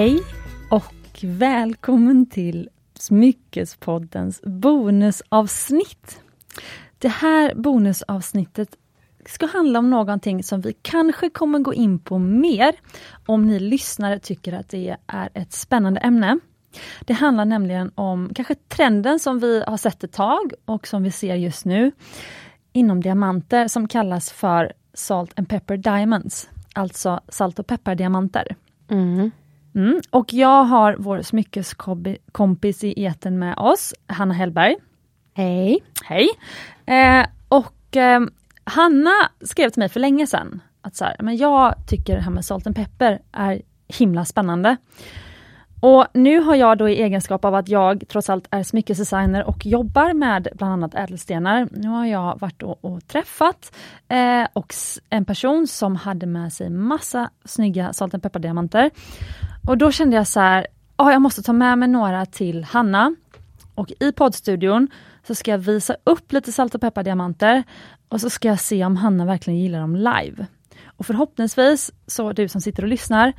Hej och välkommen till Smyckespoddens bonusavsnitt. Det här bonusavsnittet ska handla om någonting som vi kanske kommer gå in på mer om ni lyssnare tycker att det är ett spännande ämne. Det handlar nämligen om kanske trenden som vi har sett ett tag och som vi ser just nu inom diamanter som kallas för Salt and Pepper Diamonds, alltså salt och peppardiamanter. Mm. Mm. Och jag har vår smyckeskompis i eten med oss, Hanna Hellberg. Hej. Hej! Eh, och eh, Hanna skrev till mig för länge sedan att så här, men jag tycker det här med salt and pepper är himla spännande. Och nu har jag då i egenskap av att jag trots allt är smyckesdesigner och jobbar med bland annat ädelstenar. Nu har jag varit och, och träffat eh, och en person som hade med sig massa snygga salt and pepper-diamanter. Och då kände jag så här, oh, jag måste ta med mig några till Hanna. Och i poddstudion så ska jag visa upp lite salt och peppardiamanter och så ska jag se om Hanna verkligen gillar dem live. Och förhoppningsvis, så du som sitter och lyssnar,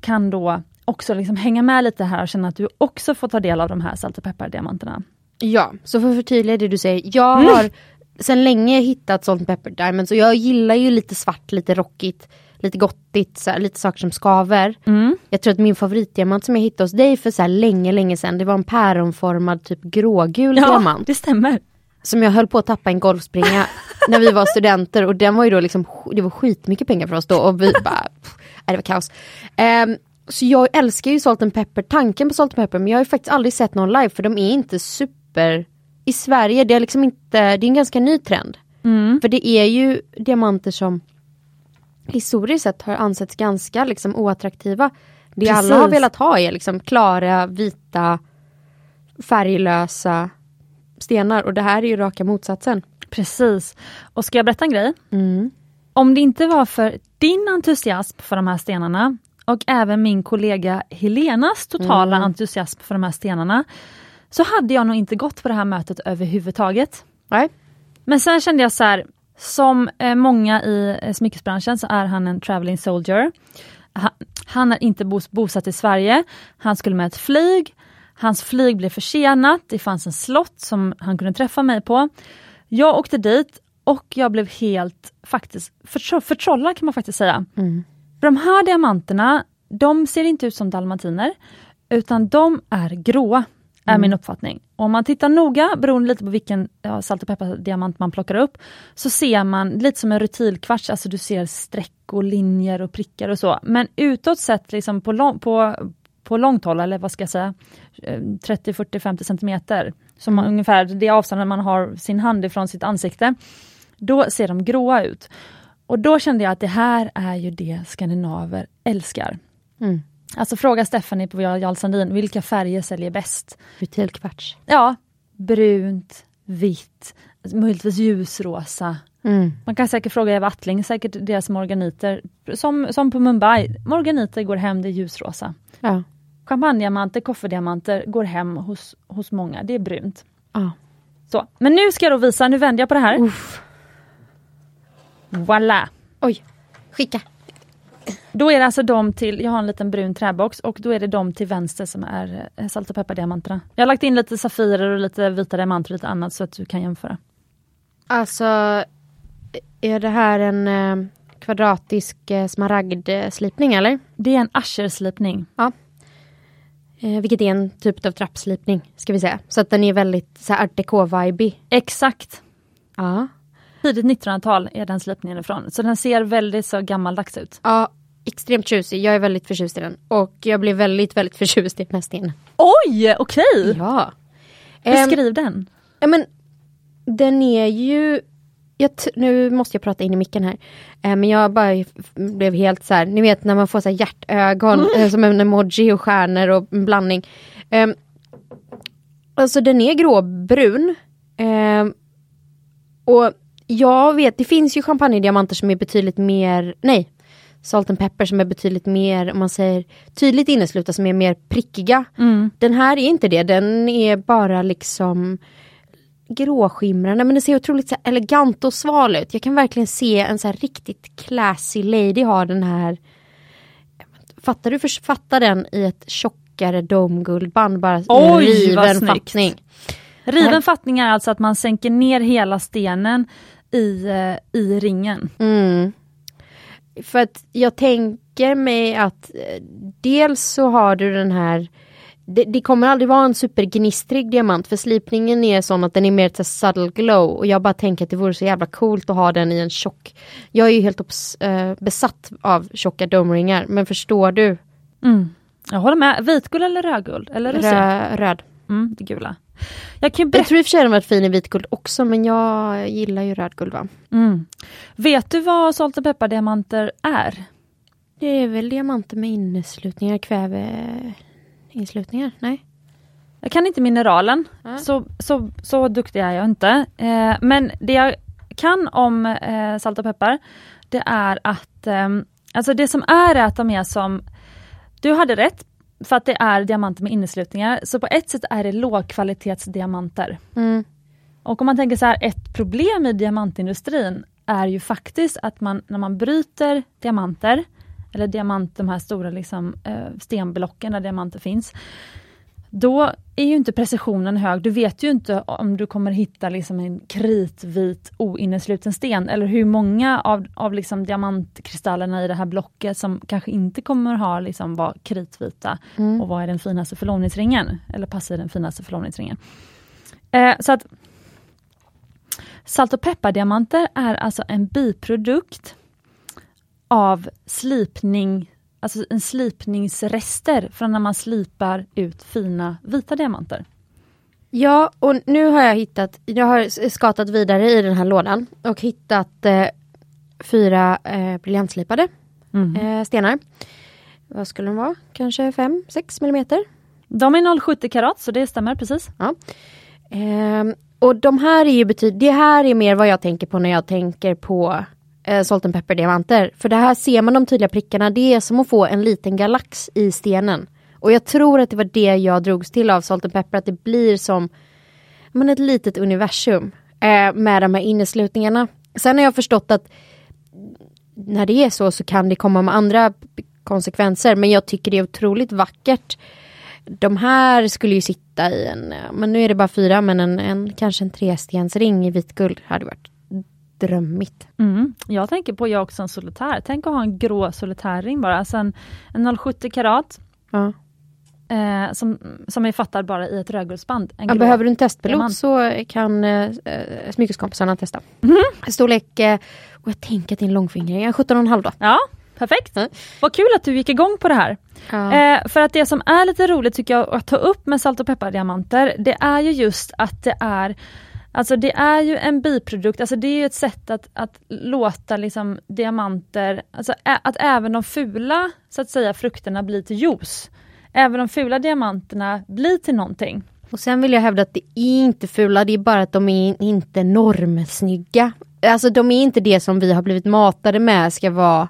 kan då också liksom hänga med lite här och känna att du också får ta del av de här salt och peppardiamanterna. Ja, så för att förtydliga det du säger. Jag Mm. har sedan länge hittat Salt and Pepper Diamonds och jag gillar ju lite svart, lite rockigt, lite gottigt, så här, lite saker som skaver. Mm. Jag tror att min favoritdiamant som jag hittade hos dig för så här länge, länge sedan, det var en päronformad typ grågul diamant. det stämmer. Som jag höll på att tappa en golfspringa när vi var studenter och den var ju då liksom, det var skitmycket pengar för oss då och vi bara, pff, det var kaos. Ehm, så jag älskar ju Salt and Pepper, tanken på Salt and Pepper, men jag har ju faktiskt aldrig sett någon live för de är inte super i Sverige, det är liksom inte, det är en ganska ny trend. Mm. För det är ju diamanter som historiskt sett har ansetts ganska liksom oattraktiva. Det Precis. alla har velat ha är liksom klara, vita, färglösa stenar och det här är ju raka motsatsen. Precis. Och ska jag berätta en grej? Mm. Om det inte var för din entusiasm för de här stenarna och även min kollega Helenas totala Mm. entusiasm för de här stenarna, så hade jag nog inte gått på det här mötet överhuvudtaget. Nej. Men sen kände jag så här, som eh, många i eh, smyckesbranschen så är han en traveling soldier. Han, är inte bos, bosatt i Sverige, han skulle med ett flyg, hans flyg blev försenat, det fanns en slott som han kunde träffa mig på. Jag åkte dit och jag blev helt faktiskt förtro, förtrollad kan man faktiskt säga. Mm. De här diamanterna, de ser inte ut som dalmatiner, utan de är gråa, är min uppfattning. Om man tittar noga, beroende lite på vilken ja, salt och peppardiamant man plockar upp, så ser man lite som en rutilkvarts, alltså du ser streck och linjer och prickar och så. Men utåt sett liksom på, lång, på, på långt håll, eller vad ska jag säga, eh, 30, 40, 50 centimeter, som man, ungefär det avståndet man har sin hand ifrån sitt ansikte, då ser de gråa ut. Och då kände jag att det här är ju det skandinaver älskar. Mm. Alltså fråga Stephanie på Jarl Sandin, vilka färger säljer bäst? Rutilkvarts. Ja, brunt, vitt, möjligtvis ljusrosa. Mm. Man kan säkert fråga Eva Attling, säkert deras morganiter. Som, som på Mumbai, morganiter går hem, det är ljusrosa. Ja. Champagnediamanter, kofferddiamanter går hem hos, hos många, det är brunt. ja. Så, men nu ska jag då visa, nu vänder jag på det här. Uff. Voilà! Oj, skicka. Då är det alltså de till, jag har en liten brun träbox och då är det de till vänster som är eh, salt och peppardiamanterna. Jag har lagt in lite safirer och lite vita diamanter och lite annat så att du kan jämföra. Alltså, är det här en eh, kvadratisk eh, smaragdslipning eller? Det är en asherslipning. Eh, vilket är en typ av trappslipning, ska vi säga. Så att den är väldigt så här art deco-vibey. Exakt. Ja. Tidigt 1900-tal är den slipningen ifrån. Så den ser väldigt så gammaldags ut. Ja, extremt tjusig. Jag är väldigt förtjust i den. Och jag blev väldigt, väldigt förtjust i stenen. Oj, okej! Ja. Ehm, Beskriv den. Ja men den är ju nu måste jag prata in i micken här. Eh, men jag bara blev helt så här, ni vet när man får så här hjärtögon eh, som en emoji och stjärnor och en blandning. Eh, alltså den är gråbrun. Eh, och jag vet, det finns ju champagnediamanter som är betydligt mer, nej, salt and pepper som är betydligt mer, om man säger tydligt inneslutna som är mer prickiga. Mm. Den här är inte det, den är bara liksom gråskimrande men den ser otroligt så elegant och sval ut. Jag kan verkligen se en så här riktigt classy lady ha den här fattar du författa den i ett tjockare domguldband bara Oj, riven fattning. Riven fattning är alltså att man sänker ner hela stenen i, eh, i ringen. Mm. För att jag tänker mig att eh, dels så har du den här det, det kommer aldrig vara en supergnistrig diamant för slipningen är sån att den är mer till subtle glow och jag bara tänker att det vore så jävla coolt att ha den i en tjock. Jag är ju helt eh, besatt av tjocka domringar men förstår du? Mm. Jag håller med. Vitguld eller rödguld? Eller? Rö, röd. Mm, det gula. Jag kan Jag tror i och för sig den varit fin i vitguld också men jag gillar ju rödguld. Mm. Vet du vad salt och peppardiamanter är? Det är väl diamanter med inneslutningar, kväve inslutningar? Nej? Jag kan inte mineralen, Ja. så, så, så duktig är jag inte. Eh, men det jag kan om eh, salt och peppar, det är att eh, alltså det som är är att de är som, du hade rätt, för att det är diamanter med inneslutningar, så på ett sätt är det lågkvalitetsdiamanter. Mm. Och om man tänker så här, ett problem i diamantindustrin är ju faktiskt att man när man bryter diamanter, eller diamant, de här stora liksom, eh, stenblocken där diamanter finns, då är ju inte precisionen hög. Du vet ju inte om du kommer hitta liksom en kritvit oinnesluten sten eller hur många av, av liksom diamantkristallerna i det här blocket som kanske inte kommer ha liksom vara kritvita och vad är den finaste förlovningsringen eller passar i den finaste förlovningsringen. Eh, så att Salt och peppardiamanter är alltså en biprodukt av slipning, alltså en slipningsrester från när man slipar ut fina vita diamanter. Ja, och nu har jag hittat, jag har skatat vidare i den här lådan och hittat eh, fyra eh, briljantslipade eh, stenar. Vad skulle de vara? Kanske 5-6 millimeter? De är 0,70 karat så det stämmer precis. Ja. Ehm, och de här är ju betyd det här är mer vad jag tänker på när jag tänker på eh, salt and pepper diamanter. För det här ser man de tydliga prickarna, det är som att få en liten galax i stenen. Och jag tror att det var det jag drogs till av salt and pepper, att det blir som men ett litet universum eh, med de här inneslutningarna. Sen har jag förstått att när det är så så kan det komma med andra konsekvenser men jag tycker det är otroligt vackert. De här skulle ju sitta i en, eh, men nu är det bara fyra men en, en kanske en trestensring i vitguld hade varit drömmigt. Mm. Jag tänker på jag också en solitär. Tänk att ha en grå solitärring bara. Alltså en, en 0,70 karat Ja. eh, som, som är fattad bara i ett rödguldsband. Ja, behöver du en testpilot diamant. så kan eh, eh, smyckeskompisarna testa. Storlek, eh, och jag tänker att är en långfingring, en 17,5 då. Ja, perfekt. Ja. Vad kul att du gick igång på det här. Ja. Eh, för att det som är lite roligt tycker jag att ta upp med salt och peppardiamanter, det är ju just att det är Alltså det är ju en biprodukt, alltså det är ju ett sätt att, att låta liksom diamanter, alltså att även de fula så att säga frukterna blir till juice. Även de fula diamanterna blir till någonting. Och sen vill jag hävda att det är inte fula, det är bara att de är inte normsnygga. Alltså de är inte det som vi har blivit matade med ska vara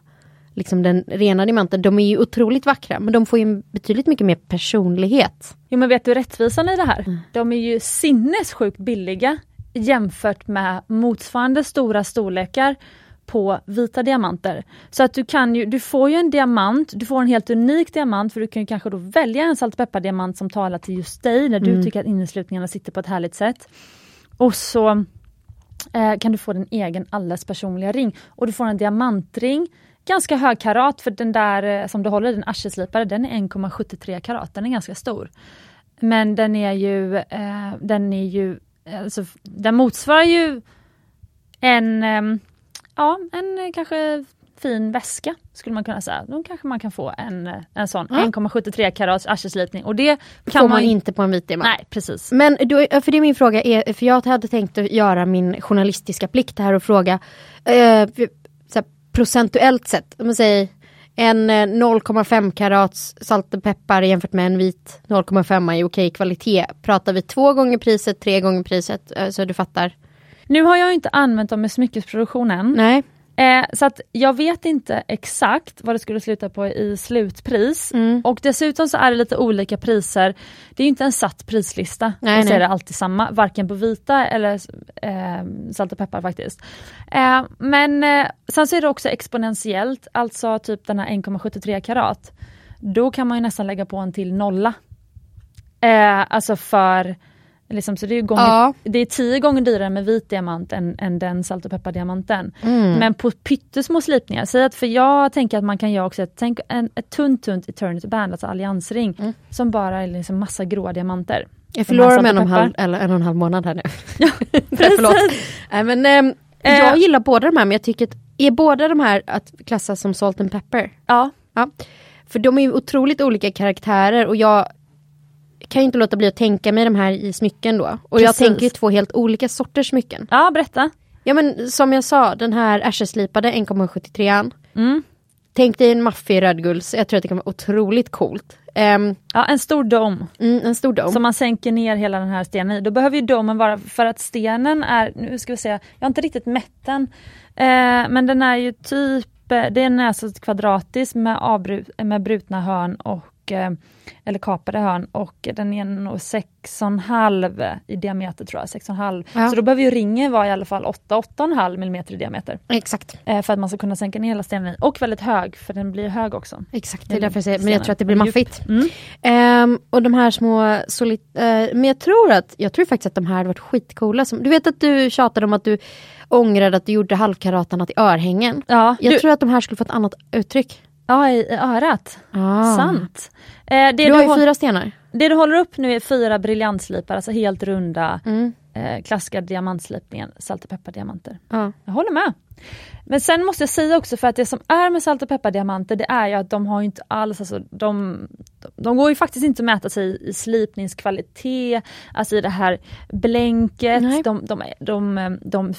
liksom den rena diamanten. De är ju otroligt vackra men de får ju betydligt mycket mer personlighet. Jo men vet du rättvisan i det här? De är ju sinnessjukt billiga jämfört med motsvarande stora storlekar på vita diamanter. Så att du kan ju, du får ju en diamant, du får en helt unik diamant för du kan ju kanske då välja en salt och peppardiamant som talar till just dig när du tycker att inneslutningarna sitter på ett härligt sätt. Och så eh, kan du få din egen alldeles personliga ring. Och du får en diamantring, ganska hög karat för den där eh, som du håller, den arseslipare, den är 1,73 karat, den är ganska stor. Men den är ju, eh, den är ju, alltså, den motsvarar ju en, ehm, ja en eh, kanske fin väska skulle man kunna säga. Då kanske man kan få en, eh, en sån Ja. 1,73 karats arseslipning och det Kan får man inte på en vit diamant. Nej precis. Men då, för det är min fråga, är, för jag hade tänkt att göra min journalistiska plikt här och fråga eh, procentuellt sett, om man säger en eh, 0,5 karats salt och peppar jämfört med en vit 0,5 i okej kvalitet. Pratar vi två gånger priset, tre gånger priset, eh, så du fattar? Nu har jag inte använt dem i smyckesproduktionen. Nej. Eh, så att jag vet inte exakt vad det skulle sluta på i slutpris. Mm. Och dessutom så är det lite olika priser. Det är inte en satt prislista. Nej, jag nej. ser det alltid samma, varken på vita eller eh, salt och peppar faktiskt. Eh, men eh, sen så är det också exponentiellt, alltså typ den här 1,73 karat. då kan man ju nästan lägga på en till nolla. Eh, alltså för, liksom, så det är, gånger, Ja. det är tio gånger dyrare med vit diamant än, än den salt och peppardiamanten. Mm. Men på pyttesmå slipningar, säg att, för jag tänker att man kan göra också ett, tänk en, ett tunt tunt eternity band, alltså alliansring, Mm. som bara är liksom massa gråa diamanter. Jag förlorar med en och, en halv, eller en och en halv månad här nu. Precis. Förlåt. Nej, men, ehm, Eh. Jag gillar båda de här men jag tycker att, är båda de här att klassas som salt and pepper? Ja, Ja. För de är ju otroligt olika karaktärer och jag kan inte låta bli att tänka mig de här i smycken då. Och jag Precis. tänker ju två helt olika sorters smycken. ja berätta. Ja men som jag sa, den här Asher-slipade 1,73an. Mm. Tänk dig en maffig rödgulds, jag tror att det kan vara otroligt coolt. Ehm, Ja, en stor dom. mm, en stor dom. som man sänker ner hela den här stenen i. Då behöver ju domen vara, för att stenen är, nu ska vi se, jag har inte riktigt mätt den. Eh, men den är ju typ, eh, den är alltså kvadratisk med, avbrut, med brutna hörn och eh, eller kapade hörn och den är nog 6,5 i diameter tror jag, 6,5. Ja. Så då behöver ju ringen vara i alla fall 8-8,5 mm i diameter. Exakt, Eh, för att man ska kunna sänka ner hela stenen. Och väldigt hög, för den blir hög också. exakt. Det är därför jag säger, men jag tror att det blir maffigt. Mm. Ehm, och de här små solid, eh, men jag tror att, jag tror faktiskt att de här hade varit skitcoola. Som, du vet att du tjatade om att du ångrade att du gjorde halvkaratarna till örhängen. Ja, Jag du, tror att de här skulle få ett annat uttryck. Ja, i, i örat. Ah. Sant. Eh, det, Du du har ju fyra stenar. det du håller upp nu är fyra briljantslipar, alltså helt runda Mm. eh, klassiska diamantslipningen, salt och peppardiamanter. Ja. Jag håller med. Men sen måste jag säga också för att det som är med salt och peppardiamanter det är ju att de har inte alls, alltså de, de går ju faktiskt inte att mäta sig i slipningskvalitet, alltså i det här blänket, de, de, de, de,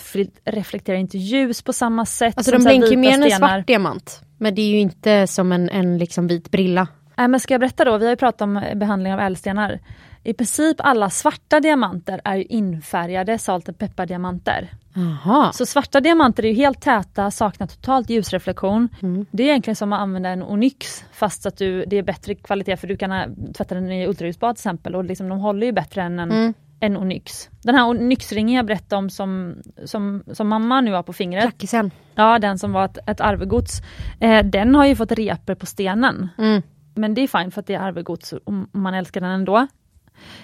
reflekterar inte ljus på samma sätt Alltså som de blänker mer än en svart diamant. Men det är ju inte som en, en liksom vit brilla. Nej, men ska jag berätta då, vi har ju pratat om behandling av ädelstenar. I princip alla svarta diamanter är ju infärgade salt och peppardiamanter. Jaha. Så svarta diamanter är ju helt täta, saknar totalt ljusreflektion. Mm. Det är egentligen som att använda en onyx fast att du, det är bättre kvalitet för du kan äh, tvätta den i ultraljussbad till exempel och liksom, de håller ju bättre än en, Mm. en onyx. Den här onyxringen jag berättade om som, som, som mamma nu har på fingret, Klackisen. Ja den som var ett, ett arvegods, eh, den har ju fått reper på stenen. Mm. Men det är fint för att det är arvegods om om man älskar den ändå.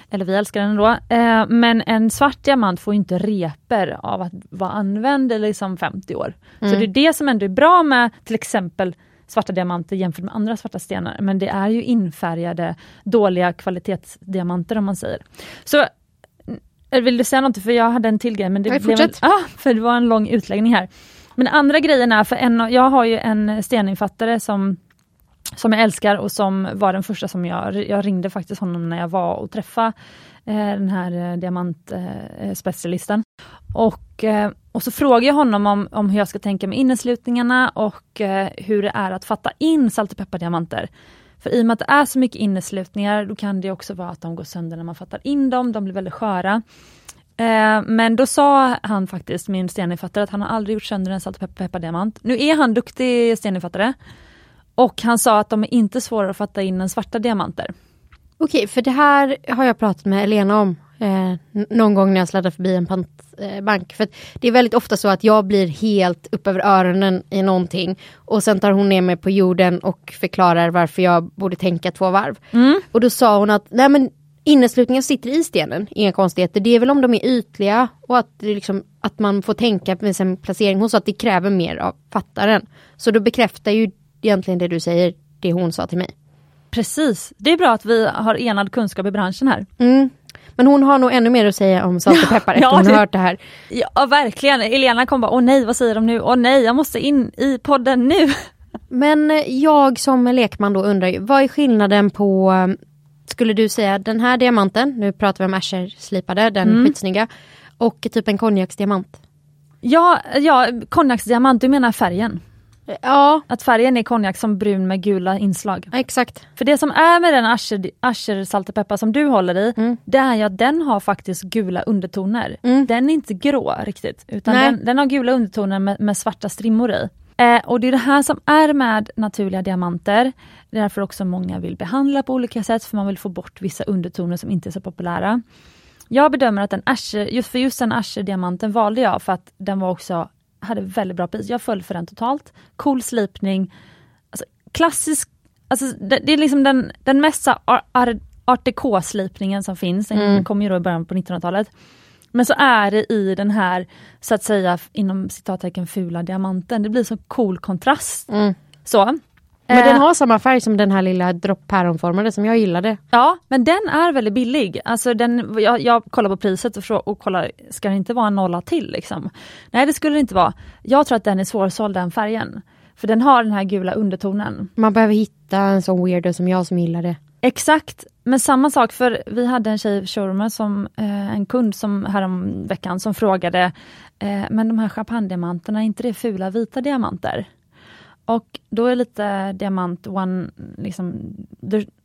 Eller vi älskar den ändå. Eh, men en svart diamant får inte reper av att vara använd i liksom 50 år. Så det är det som ändå är bra med till exempel svarta diamanter jämfört med andra svarta stenar. Men det är ju infärgade dåliga kvalitetsdiamanter om man säger. Så vill du säga något? För jag hade en till grej. Men det Nej, blev fortsätt. ah, för det var en lång utläggning här. Men andra grejen är, för en, jag har ju en steninfattare som som jag älskar och som var den första som jag, jag ringde faktiskt honom när jag var och träffade eh, den här eh, diamantspecialisten. och, eh, och så frågade jag honom om, om hur jag ska tänka med inneslutningarna och eh, hur det är att fatta in salt och peppardiamanter. För i och med att det är så mycket inneslutningar, då kan det också vara att de går sönder när man fattar in dem, de blir väldigt sköra. Eh, men då sa han faktiskt, min steninfattare, att han har aldrig gjort sönder en salt och pepp- peppardiamant. Nu är han duktig steninfattare, och han sa att de är inte svårare att fatta in än svarta diamanter. Okej, för det här har jag pratat med Elena om. Eh, någon gång när jag sladdar förbi en pantbank. För att det är väldigt ofta så att jag blir helt upp över öronen i någonting. Och sen tar hon ner mig på jorden och förklarar varför jag borde tänka två varv. Och då sa hon att nej men inneslutningen sitter i stenen, inga konstigheter. Det är väl om de är ytliga och att, liksom, att man får tänka med sin placering. Hon sa att det kräver mer av fattaren. Så då bekräftar ju egentligen det du säger, det hon sa till mig. Precis, det är bra att vi har enad kunskap i branschen här. Mm. Men hon har nog ännu mer att säga om salt och peppar efter Ja, hon har det- hört det här. Ja verkligen, Elena kom bara, åh nej vad säger de nu? Åh nej, jag måste in i podden nu. Men eh, jag som lekman då undrar ju, vad är skillnaden på, eh, skulle du säga den här diamanten, nu pratar vi om Asher-slipade, den Mm. skitsnygga, och typ en konjaksdiamant? Ja, ja konjaksdiamant, du menar färgen? Ja, Att färgen är konjak som brun med gula inslag. exakt. För det som är med den Asher, Asher salt och peppar som du håller i, Mm. det är ju att den har faktiskt gula undertoner. Mm. Den är inte grå riktigt, utan den, den har gula undertoner med, med svarta strimmor i. Eh, och det är det här som är med naturliga diamanter. Det är därför också många vill behandla på olika sätt, för man vill få bort vissa undertoner som inte är så populära. Jag bedömer att den Asher, just för just den Asher-diamanten valde jag för att den var också, hade väldigt bra pris. Jag föll för den totalt. Cool slipning, alltså, klassisk alltså det, det är liksom den, den mest så ar, ar, art déco-slipningen som finns, den Mm. kom ju då i början på 1900-talet. Men så är det i den här, så att säga, inom citattecken fula diamanten. Det blir så cool kontrast. Mm. Så. Men Eh, den har samma färg som den här lilla dropp päronformade som jag gillade. Ja, men den är väldigt billig. Alltså den, jag, jag kollar på priset och, frå- och kollar, ska det inte vara en nolla till? Liksom? Nej, det skulle det inte vara. Jag tror att den är svårsåld den färgen. För den har den här gula undertonen. Man behöver hitta en sån weirdo som jag som gillar det. Exakt, men samma sak för vi hade en tjej i som eh, en kund som härom veckan som frågade eh, Men de här champagnediamanterna, är inte det fula vita diamanter? Och då är lite diamant one, liksom,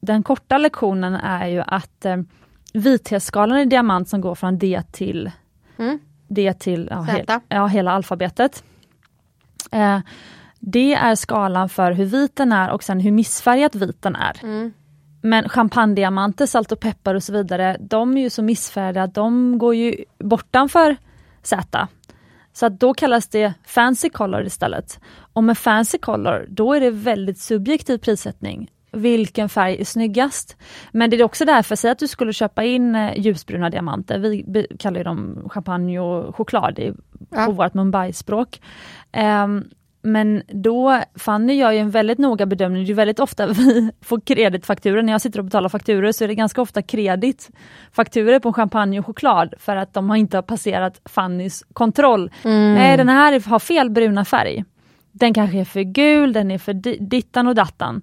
den korta lektionen är ju att eh, vithetsskalan i diamant som går från D till Mm. D till ja, hel, ja, hela alfabetet. Eh, det är skalan för hur vit den är och sen hur missfärgat vit den är. Mm. Men champagnediamanter, salt och peppar och så vidare, de är ju så missfärgade att de går ju bortanför Z. Så att då kallas det fancy color istället. Och med fancy color, då är det väldigt subjektiv prissättning. Vilken färg är snyggast? Men det är också därför, säg att du skulle köpa in eh, ljusbruna diamanter, vi kallar dem champagne och choklad är Ja. på vårt Mumbai-språk. Ehm, men då, Fanny gör ju en väldigt noga bedömning, det är väldigt ofta vi får kreditfakturor, när jag sitter och betalar fakturor så är det ganska ofta kreditfakturor på champagne och choklad för att de har inte har passerat Fannys kontroll. Mm. Nej den här har fel bruna färg. Den kanske är för gul, den är för di- dittan och dattan.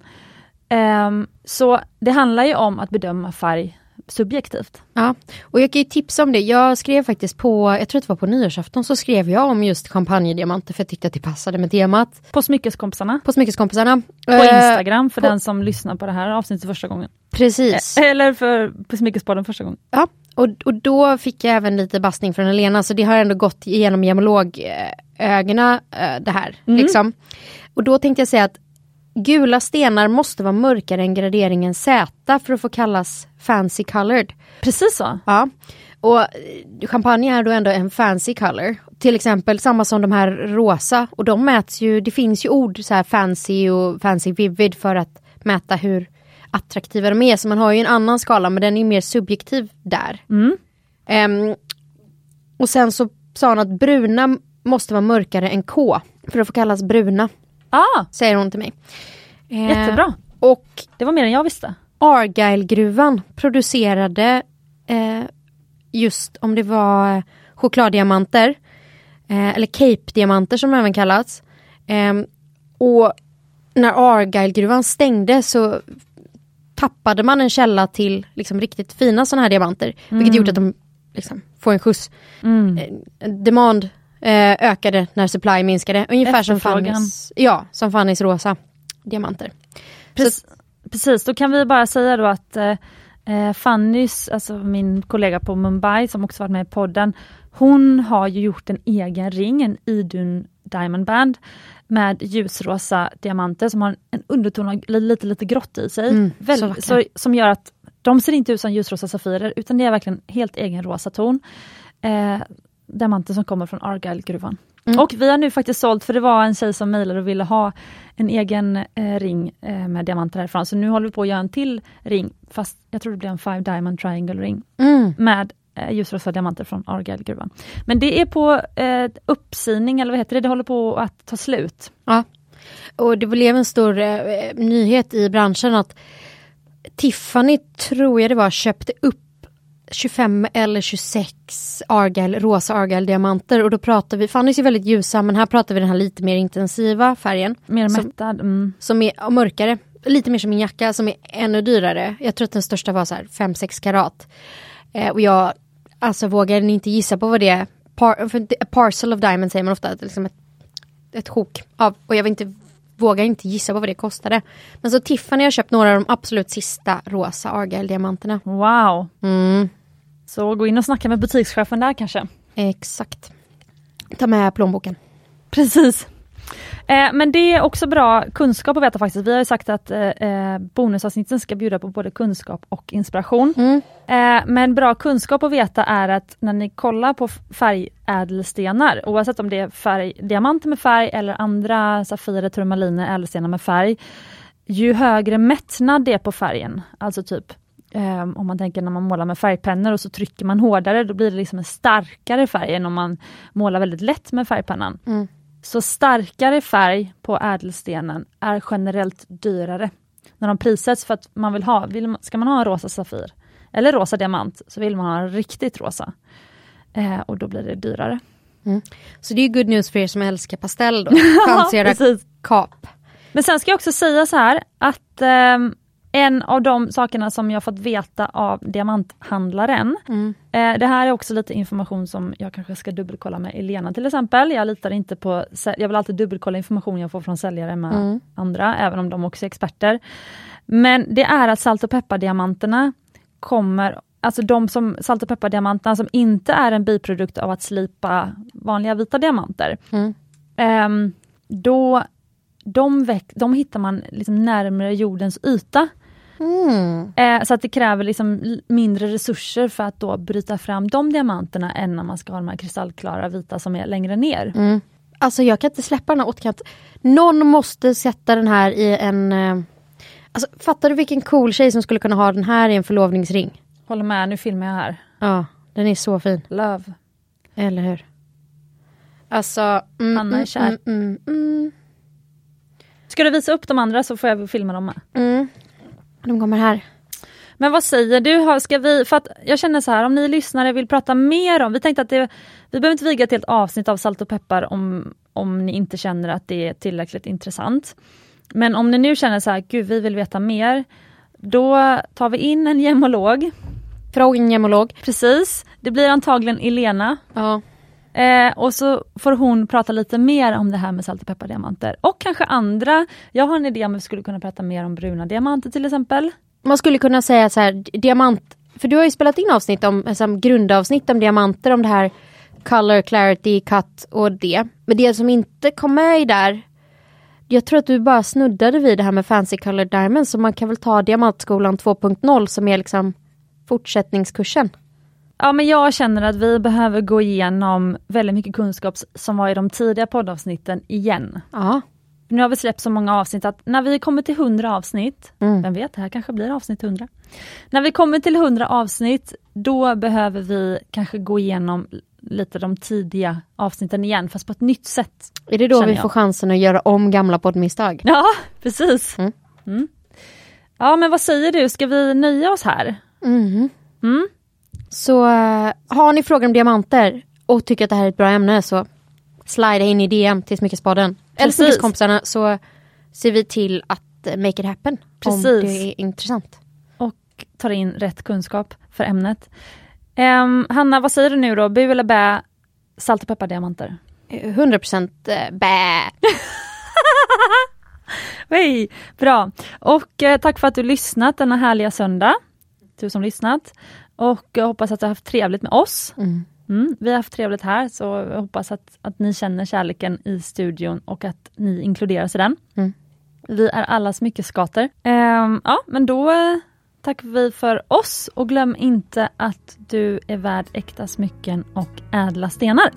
Ehm, så det handlar ju om att bedöma färg subjektivt. Ja, och jag kan ju tipsa om det. Jag skrev faktiskt på, jag tror att det var på nyårsafton, så skrev jag om just champagnediamanter för jag tyckte att det passade med temat. På Smyckeskompisarna, På Smyckeskompisarna. på Eh, Instagram för på- den som lyssnar på det här avsnittet första gången. Precis. Eller för, på Smyckespodden första gången. Ja, och, och då fick jag även lite bastning från Helena, så det har ändå gått igenom gemologögonen det här. Mm. Liksom. Och då tänkte jag säga att gula stenar måste vara mörkare än graderingen Z för att få kallas fancy colored. Precis så. Ja. Och eh, champagne är då ändå en fancy color. Till exempel samma som de här rosa. Och de mäts ju, det finns ju ord så här fancy och fancy vivid för att mäta hur attraktiva de är. Så man har ju en annan skala men den är mer subjektiv där. Mm. Ehm, och sen så sa hon att bruna måste vara mörkare än K. För att få kallas bruna, Ah, säger hon till mig. Eh, jättebra. Och Det var mer än jag visste. Argyle-gruvan producerade eh, just om det var chokladdiamanter eh, eller Cape-diamanter som de även kallats. Eh, och när Argyle-gruvan stängde så tappade man en källa till liksom, riktigt fina sådana här diamanter. Vilket gjorde att de liksom, får en skjuts. Mm. Eh, demand eh, ökade när supply minskade. Ungefär som. Fannys, ja, som Fannys rosa diamanter. Precis, precis, då kan vi bara säga då att eh, eh, Fannys, alltså min kollega på Mumbai som också varit med i podden, hon har ju gjort en egen ring, en Idun Diamond Band med ljusrosa diamanter som har en underton av li- lite, lite grått i sig. Mm, Väl- så så, som gör att de ser inte ut som ljusrosa safirer utan det är verkligen helt egen rosa ton. Eh, diamanter som kommer från Argyle-gruvan. Mm. Och vi har nu faktiskt sålt, för det var en tjej som mejlade och ville ha en egen eh, ring eh, med diamanter härifrån. Så nu håller vi på att göra en till ring, fast jag tror det blir en Five Diamond Triangle ring Mm. med eh, ljusrosa diamanter från Argyle-gruvan. Men det är på eh, uppsining, eller vad heter det? Det håller på att ta slut. Ja. Och det blev en stor eh, nyhet i branschen att Tiffany, tror jag det var, köpte upp 25 eller 26 Argyle, rosa Argyle-diamanter och då pratar vi, Fannys är väldigt ljusa men här pratar vi den här lite mer intensiva färgen Mer Som- mättad. Mm. som är mörkare. Lite mer som min jacka som är ännu dyrare. Jag tror att den största var så här 5-6 karat. Eh, och jag alltså vågar inte gissa på vad det är. Par, a parcel of diamonds säger man ofta. Liksom ett, ett sjok av. Och jag vill inte, vågar inte gissa på vad det kostade. Men så Tiffany har köpt några av de absolut sista rosa Argyle-diamanterna. Wow! Mm, Så gå in och snacka med butikschefen där kanske. exakt. Ta med plånboken. Precis. Eh, men det är också bra kunskap att veta faktiskt. Vi har ju sagt att eh, eh, bonusavsnitten ska bjuda på både kunskap och inspiration. Mm. Eh, men bra kunskap att veta är att när ni kollar på färgädelstenar, oavsett om det är färg, diamanter med färg eller andra safirer, turmaliner, ädelstenar med färg. ju högre mättnad det är på färgen, alltså typ eh, om man tänker när man målar med färgpennor och så trycker man hårdare, då blir det liksom en starkare färg än om man målar väldigt lätt med färgpennan. Mm. Så starkare färg på ädelstenen är generellt dyrare. När de prissätts för att man vill ha, vill, ska man ha en rosa safir eller rosa diamant så vill man ha en riktigt rosa. Eh, och då blir det dyrare. Så det är good news för er som älskar pastell då. Precis. kap. Men sen ska jag också säga så här att ehm, en av de sakerna som jag fått veta av diamanthandlaren, Mm. eh, det här är också lite information som jag kanske ska dubbelkolla med Elena till exempel. Jag litar inte på, jag vill alltid dubbelkolla information jag får från säljare med Mm. andra, även om de också är experter. Men det är att salt och peppardiamanterna kommer, alltså de som, salt och peppardiamanterna som inte är en biprodukt av att slipa vanliga vita diamanter, Mm. Ehm, då, de, väck, de hittar man liksom närmare jordens yta. Mm. Eh, så att det kräver liksom mindre resurser för att då bryta fram de diamanterna än när man ska ha de här kristallklara vita som är längre ner. Mm. Alltså jag kan inte släppa den här återkant. Någon måste sätta den här i en... Eh... Alltså fattar du vilken cool tjej som skulle kunna ha den här i en förlovningsring? Håller med, nu filmar jag här. Ja, den är så fin. Love. Eller hur? Alltså... Mm, Hanna är mm, kär. Mm, mm, mm, Ska du visa upp de andra så får jag filma dem med. De kommer här. Men vad säger du? Ska vi, för att jag känner så här, om ni lyssnare vill prata mer om, vi tänkte att det, vi behöver inte viga ett helt avsnitt av salt och peppar om, om ni inte känner att det är tillräckligt intressant. Men om ni nu känner så här, gud vi vill veta mer, då tar vi in en gemolog. Fråga en gemolog. Precis, det blir antagligen Elena. Ja. Eh, och så får hon prata lite mer om det här med salt och peppardiamanter. Och kanske andra, jag har en idé om vi skulle kunna prata mer om bruna diamanter till exempel. Man skulle kunna säga så här, diamant... För du har ju spelat in avsnitt om, alltså, grundavsnitt om diamanter, om det här color, clarity, cut och det. Men det som inte kom med i där, jag tror att du bara snuddade vid det här med fancy color diamonds, så man kan väl ta Diamantskolan 2.0 som är liksom fortsättningskursen. Ja men jag känner att vi behöver gå igenom väldigt mycket kunskap som var i de tidiga poddavsnitten igen. Ja. Nu har vi släppt så många avsnitt att när vi kommer till 100 avsnitt, Mm. vem vet, det här kanske blir avsnitt 100. När vi kommer till 100 avsnitt, då behöver vi kanske gå igenom lite de tidiga avsnitten igen, fast på ett nytt sätt. Är det då vi jag. får chansen att göra om gamla poddmisstag? Ja, precis. Mm. Mm. Ja men vad säger du, ska vi nöja oss här? Mhm. Mm. Så eh, har ni frågor om diamanter och tycker att det här är ett bra ämne så slida in i DM till Smyckespaden. Eller. Smyckeskompisarna så ser vi till att eh, make it happen. Precis. Om det är intressant. och tar in rätt kunskap för ämnet. Ehm, Hanna, vad säger du nu då? Bu eller bä? Salt och peppardiamanter? Eh, 100% eh, bä. Hej! Bra! Och eh, tack för att du lyssnat denna härliga söndag. Du som lyssnat. Och jag hoppas att du har haft trevligt med oss. Mm. Mm, vi har haft trevligt här, så jag hoppas att, att ni känner kärleken i studion och att ni inkluderas i den. Mm. Vi är alla smyckeskater. Ehm, ja, men då eh, tackar vi för oss och glöm inte att du är värd äkta smycken och ädla stenar.